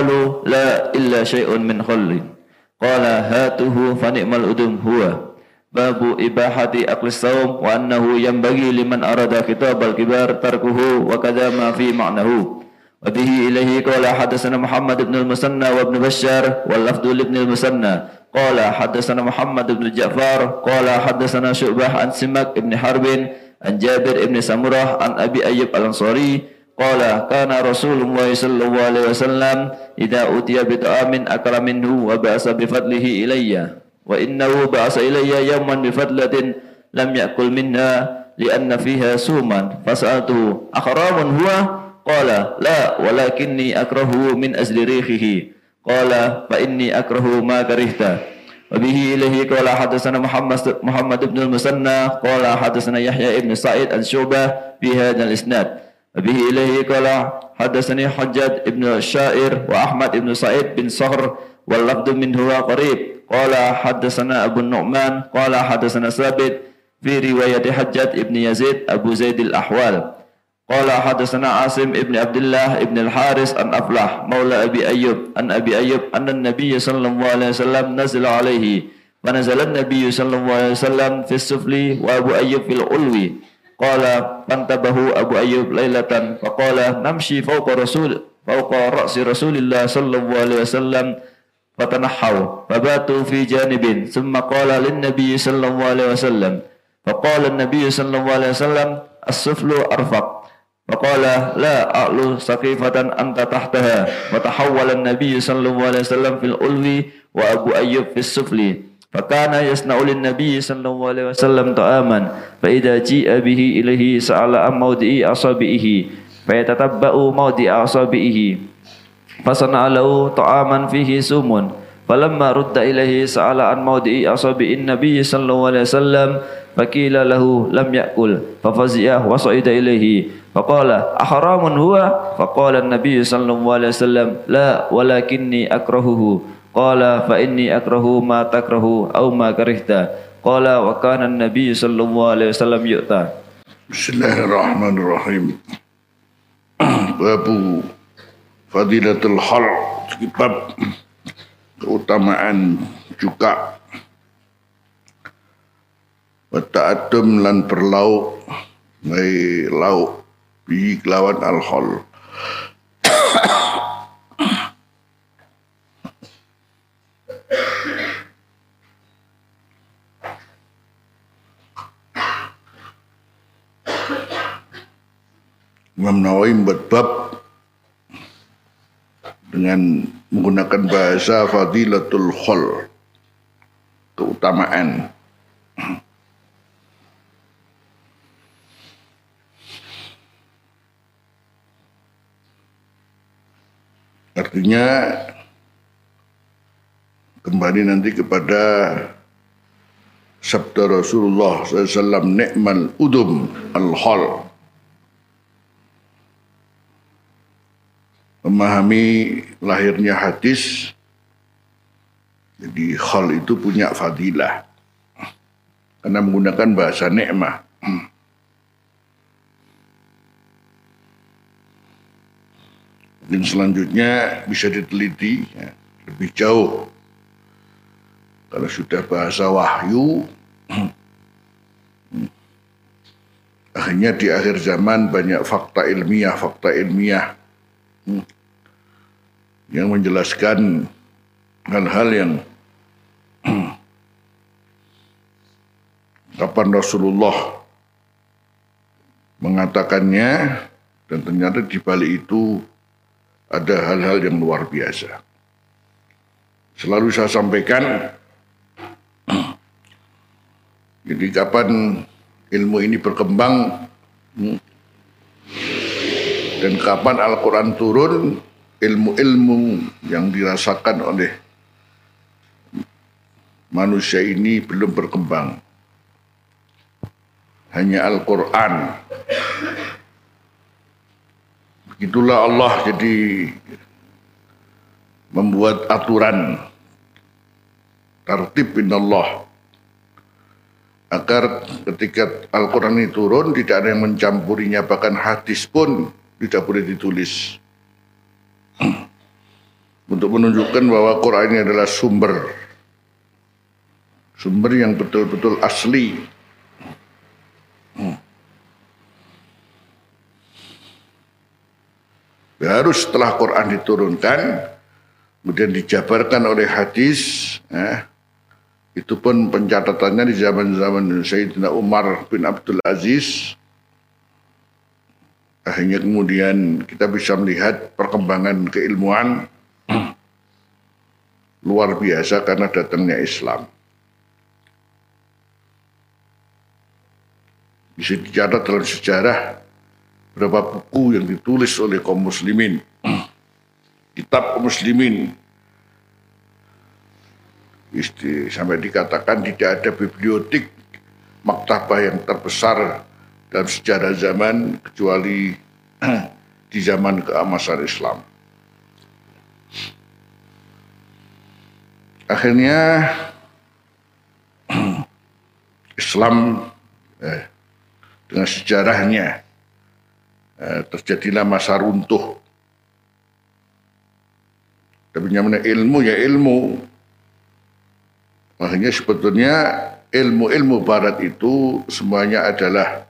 قالوا لا إلا شيء من خل قال هاته فنعم الأدم هو. باب إباحة أكل الصوم وأنه ينبغي لمن أراد كتاب الكبار تركه وكذا ما في معناه. وبه إليه قال حدثنا محمد بن المثنى وابن بشار واللفظ لابن المثنى. قال حدثنا محمد بن جعفر قال حدثنا شعبة عن سمك بن حرب عن جابر بن سمرة عن أبي أيوب الأنصاري Qala kana Rasulullah sallallahu alaihi wasallam idza utiya bi ta'amin akala minhu wa ba'asa bi fadlihi ilayya wa innahu ba'asa ilayya yawman bi fadlatin lam ya'kul minha li'anna fiha suman. Fas'altu akhramun huwa? Qala la walakinni akrahu min azli rihihi. Qala fa inni akrahu ma karihta. Wa bihi ilayhi qala hadatsana Muhammad Muhammad ibn al-Musanna qala hadatsana Yahya ibn Sa'id an-Syu'bah bi hadzal وبه إليه قال حدثني حجاج بن الشائر وأحمد بن سعيد بن صهر واللفظ منه قريب قال حدثنا أبو النعمان قال حدثنا ثابت في رواية حجاج بن يزيد أبو زيد الأحوال قال حدثنا عاصم ابن عبد الله ابن الحارث عن أفلح مولى أبي أيوب عن أبي أيوب أن النبي صلى الله عليه وسلم نزل عليه فنزل النبي صلى الله عليه وسلم في السفلي وأبو أيوب في العلوي قال فانتبه أبو أيوب ليلة فقال نمشي فوق رسول فوق رأس رسول الله صلى الله عليه وسلم فتنحوا فباتوا في جانب ثم قال للنبي صلى الله عليه وسلم فقال النبي صلى الله عليه وسلم السفل أرفق فقال لا أعلو سقيفة أنت تحتها وتحول النبي صلى الله عليه وسلم في الألوي وأبو أيوب في السفلي فكان يصنع للنبي صلى الله عليه وسلم طعاما فإذا جيء به إليه سأل عن موضع أصابعه فيتتبع موضع أصابعه فصنع له طعاما فيه سم فلما رد إليه سأل عن موضع أصابع النبي صلى الله عليه وسلم فقيل له لم يأكل ففزع وصعد إليه فقال أحرام هو؟ فقال النبي صلى الله عليه وسلم لا ولكني أكرهه. Qala fa inni akrahu ma takrahu aw ma karihta. Qala wa kana an-nabiy sallallahu alaihi wasallam yu'ta. Bismillahirrahmanirrahim. Babu Fadilatul hal. kitab keutamaan juga Wata'adum lan berlauk Mai lauk Bi kelawan al-khol Imam Nawawi membuat bab dengan menggunakan bahasa fadilatul khol keutamaan. Artinya kembali nanti kepada sabda Rasulullah SAW ni'mal udum al-hal memahami lahirnya hadis jadi hal itu punya fadilah. Karena menggunakan bahasa nikmah. Dan selanjutnya bisa diteliti ya, lebih jauh. Kalau sudah bahasa wahyu, akhirnya di akhir zaman banyak fakta ilmiah, fakta ilmiah yang menjelaskan hal-hal yang kapan Rasulullah mengatakannya dan ternyata di balik itu ada hal-hal yang luar biasa. Selalu saya sampaikan, jadi kapan ilmu ini berkembang dan kapan Al-Quran turun, ilmu-ilmu yang dirasakan oleh manusia ini belum berkembang. Hanya Al-Quran. Itulah Allah jadi membuat aturan. Tertib Allah agar ketika Al-Quran ini turun tidak ada yang mencampurinya. Bahkan hadis pun tidak boleh ditulis untuk menunjukkan bahwa Quran ini adalah sumber sumber yang betul-betul asli. Baru setelah Quran diturunkan, kemudian dijabarkan oleh hadis, eh, itu pun pencatatannya di zaman-zaman Sayyidina Umar bin Abdul Aziz. Akhirnya kemudian kita bisa melihat perkembangan keilmuan luar biasa karena datangnya Islam. Bisa dicatat dalam sejarah berapa buku yang ditulis oleh kaum muslimin. Kitab kaum muslimin Isti, sampai dikatakan tidak ada bibliotek maktabah yang terbesar dalam sejarah zaman kecuali di zaman keemasan Islam. Akhirnya Islam eh, dengan sejarahnya eh, terjadilah masa runtuh. Tapi namanya ilmu ya ilmu, Makanya sebetulnya ilmu-ilmu barat itu semuanya adalah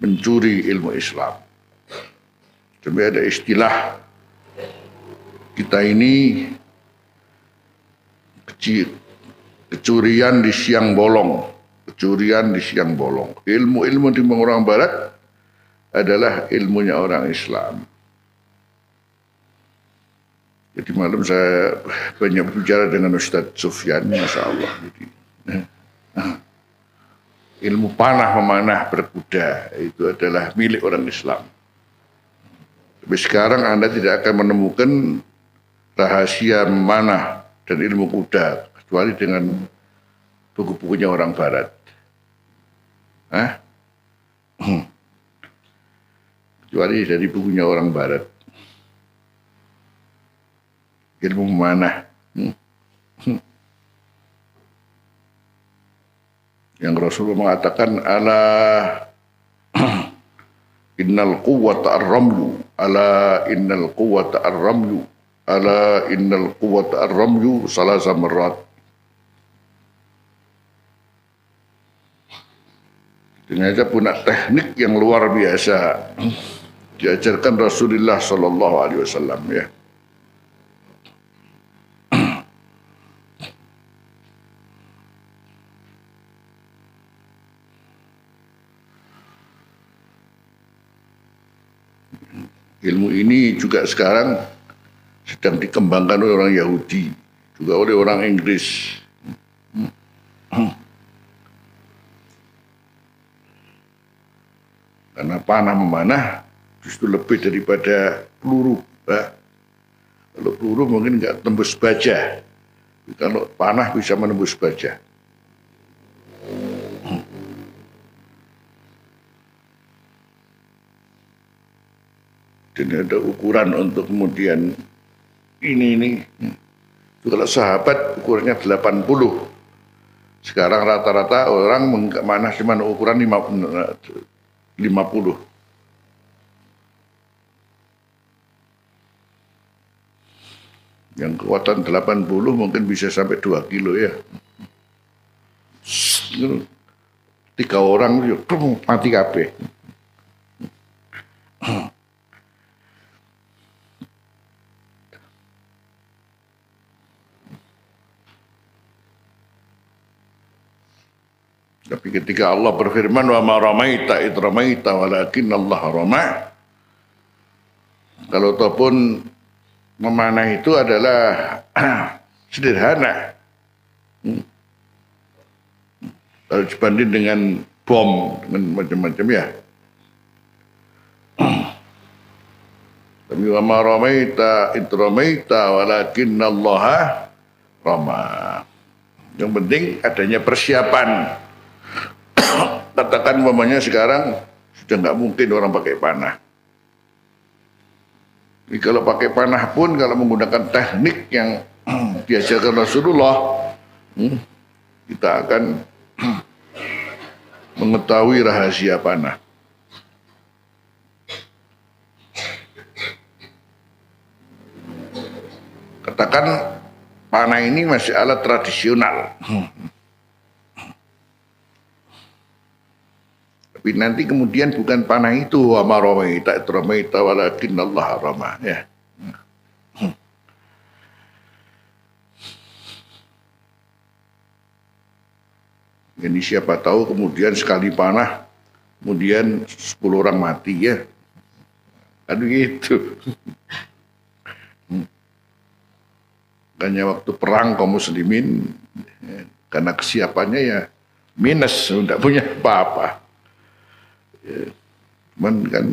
mencuri ilmu Islam. Tapi ada istilah kita ini kecil, kecurian di siang bolong, kecurian di siang bolong. Ilmu-ilmu di orang barat adalah ilmunya orang Islam. Jadi malam saya banyak berbicara dengan Ustadz Sufyan, Masya Allah. Jadi, nah, ilmu panah memanah berkuda itu adalah milik orang Islam. Tapi sekarang Anda tidak akan menemukan rahasia memanah dan ilmu kuda kecuali dengan buku-bukunya orang Barat. Hah? Kecuali dari bukunya orang Barat ilmu mana hmm. hmm. Yang Rasulullah mengatakan ala innal quwwata ar-ramyu ala innal quwwata ar-ramyu ala innal quwwata ar-ramyu salasa marrat Ternyata punya teknik yang luar biasa diajarkan Rasulullah Sallallahu Alaihi Wasallam ya. Ilmu ini juga sekarang sedang dikembangkan oleh orang Yahudi, juga oleh orang Inggris. Karena panah memanah justru lebih daripada peluru. Ya. Kalau peluru mungkin nggak tembus baja. Kalau panah bisa menembus baja. Dan ada ukuran untuk kemudian ini ini. Kalau sahabat ukurannya 80 sekarang rata-rata orang mana cuma ukuran 50 yang kekuatan 80 mungkin bisa sampai 2 kilo ya. Tiga orang mati kabeh Tapi ketika Allah berfirman wa ma ramaita id ramaita walakin Allah rama. Kalau ataupun memanah itu adalah sederhana. Hmm. Kalau dibanding dengan bom dengan macam-macam ya. Tapi wa ma ramaita id ramaita walakin Allah rama. Yang penting adanya persiapan katakan umpamanya sekarang sudah nggak mungkin orang pakai panah. Jadi kalau pakai panah pun kalau menggunakan teknik yang diajarkan Rasulullah, hmm, kita akan mengetahui rahasia panah. Katakan panah ini masih alat tradisional. nanti kemudian bukan panah itu wa maramaita ramaita walakin Allah rama ya. Ini siapa tahu kemudian sekali panah kemudian 10 orang mati ya. Kan gitu. Makanya waktu perang kaum muslimin ya, karena kesiapannya ya minus, tidak punya apa-apa. Cuman kan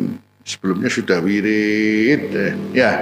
sebelumnya sudah wirid ya. ya